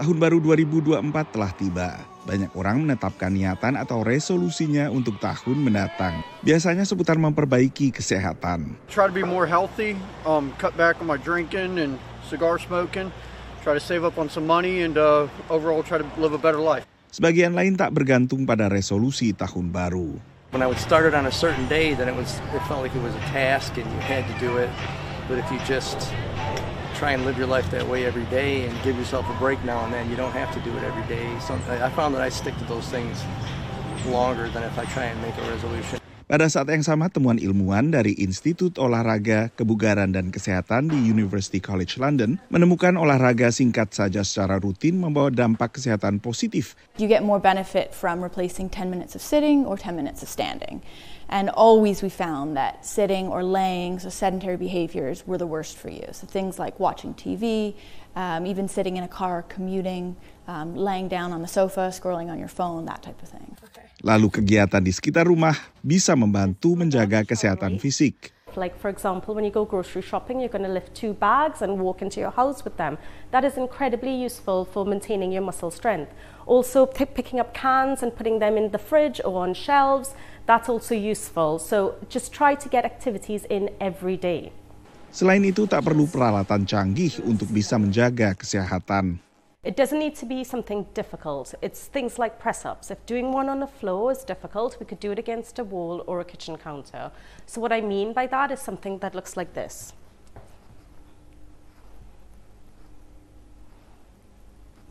Tahun baru 2024 telah tiba. Banyak orang menetapkan niatan atau resolusinya untuk tahun mendatang. Biasanya seputar memperbaiki kesehatan. Try to be more healthy, um, cut back on my drinking and cigar smoking, try to save up on some money, and uh, overall try to live a better life. Sebagian lain tak bergantung pada resolusi tahun baru. When I would start it on a certain day, then it was it felt like it was a task and you had to do it. But if you just try and live your life that way every day and give yourself a break now and then, you don't have to do it every day. So I found that I stick to those things longer than if I try and make a resolution. Pada saat yang sama, temuan ilmuwan dari Institut Olahraga, Kebugaran, dan Kesehatan di University College London menemukan olahraga singkat saja secara rutin membawa dampak kesehatan positif. You get more benefit from replacing 10 minutes of sitting or 10 minutes of standing. And always we found that sitting or laying, so sedentary behaviors, were the worst for you. So things like watching TV, um, even sitting in a car, commuting, um, laying down on the sofa, scrolling on your phone, that type of thing. Lalu kegiatan di sekitar rumah bisa membantu menjaga kesehatan fisik. Like, for example, when you go grocery shopping, you're going to lift two bags and walk into your house with them. That is incredibly useful for maintaining your muscle strength. Also, picking up cans and putting them in the fridge or on shelves, that's also useful. So, just try to get activities in every day. Selain itu, tak perlu peralatan canggih untuk bisa menjaga kesehatan. It doesn't need to be something difficult. It's things like press ups. If doing one on the floor is difficult, we could do it against a wall or a kitchen counter. So, what I mean by that is something that looks like this.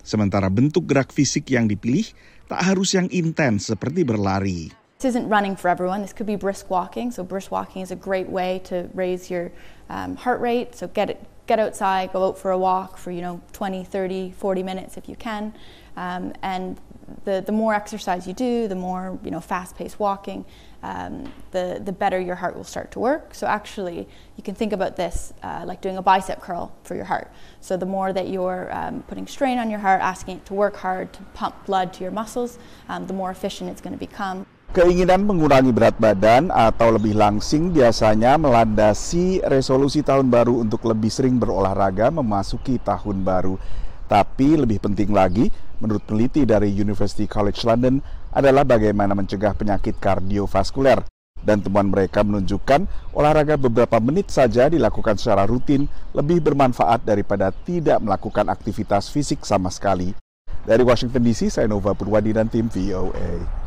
Sementara bentuk gerak fisik yang dipilih tak harus yang intens seperti berlari. This isn't running for everyone. This could be brisk walking. So brisk walking is a great way to raise your um, heart rate. So get it, get outside, go out for a walk for you know 20, 30, 40 minutes if you can. Um, and the the more exercise you do, the more you know fast-paced walking, um, the the better your heart will start to work. So actually, you can think about this uh, like doing a bicep curl for your heart. So the more that you're um, putting strain on your heart, asking it to work hard to pump blood to your muscles, um, the more efficient it's going to become. Keinginan mengurangi berat badan atau lebih langsing biasanya melandasi resolusi tahun baru untuk lebih sering berolahraga memasuki tahun baru. Tapi lebih penting lagi, menurut peneliti dari University College London adalah bagaimana mencegah penyakit kardiovaskuler. Dan temuan mereka menunjukkan olahraga beberapa menit saja dilakukan secara rutin lebih bermanfaat daripada tidak melakukan aktivitas fisik sama sekali. Dari Washington DC, saya Nova Purwadi dan tim VOA.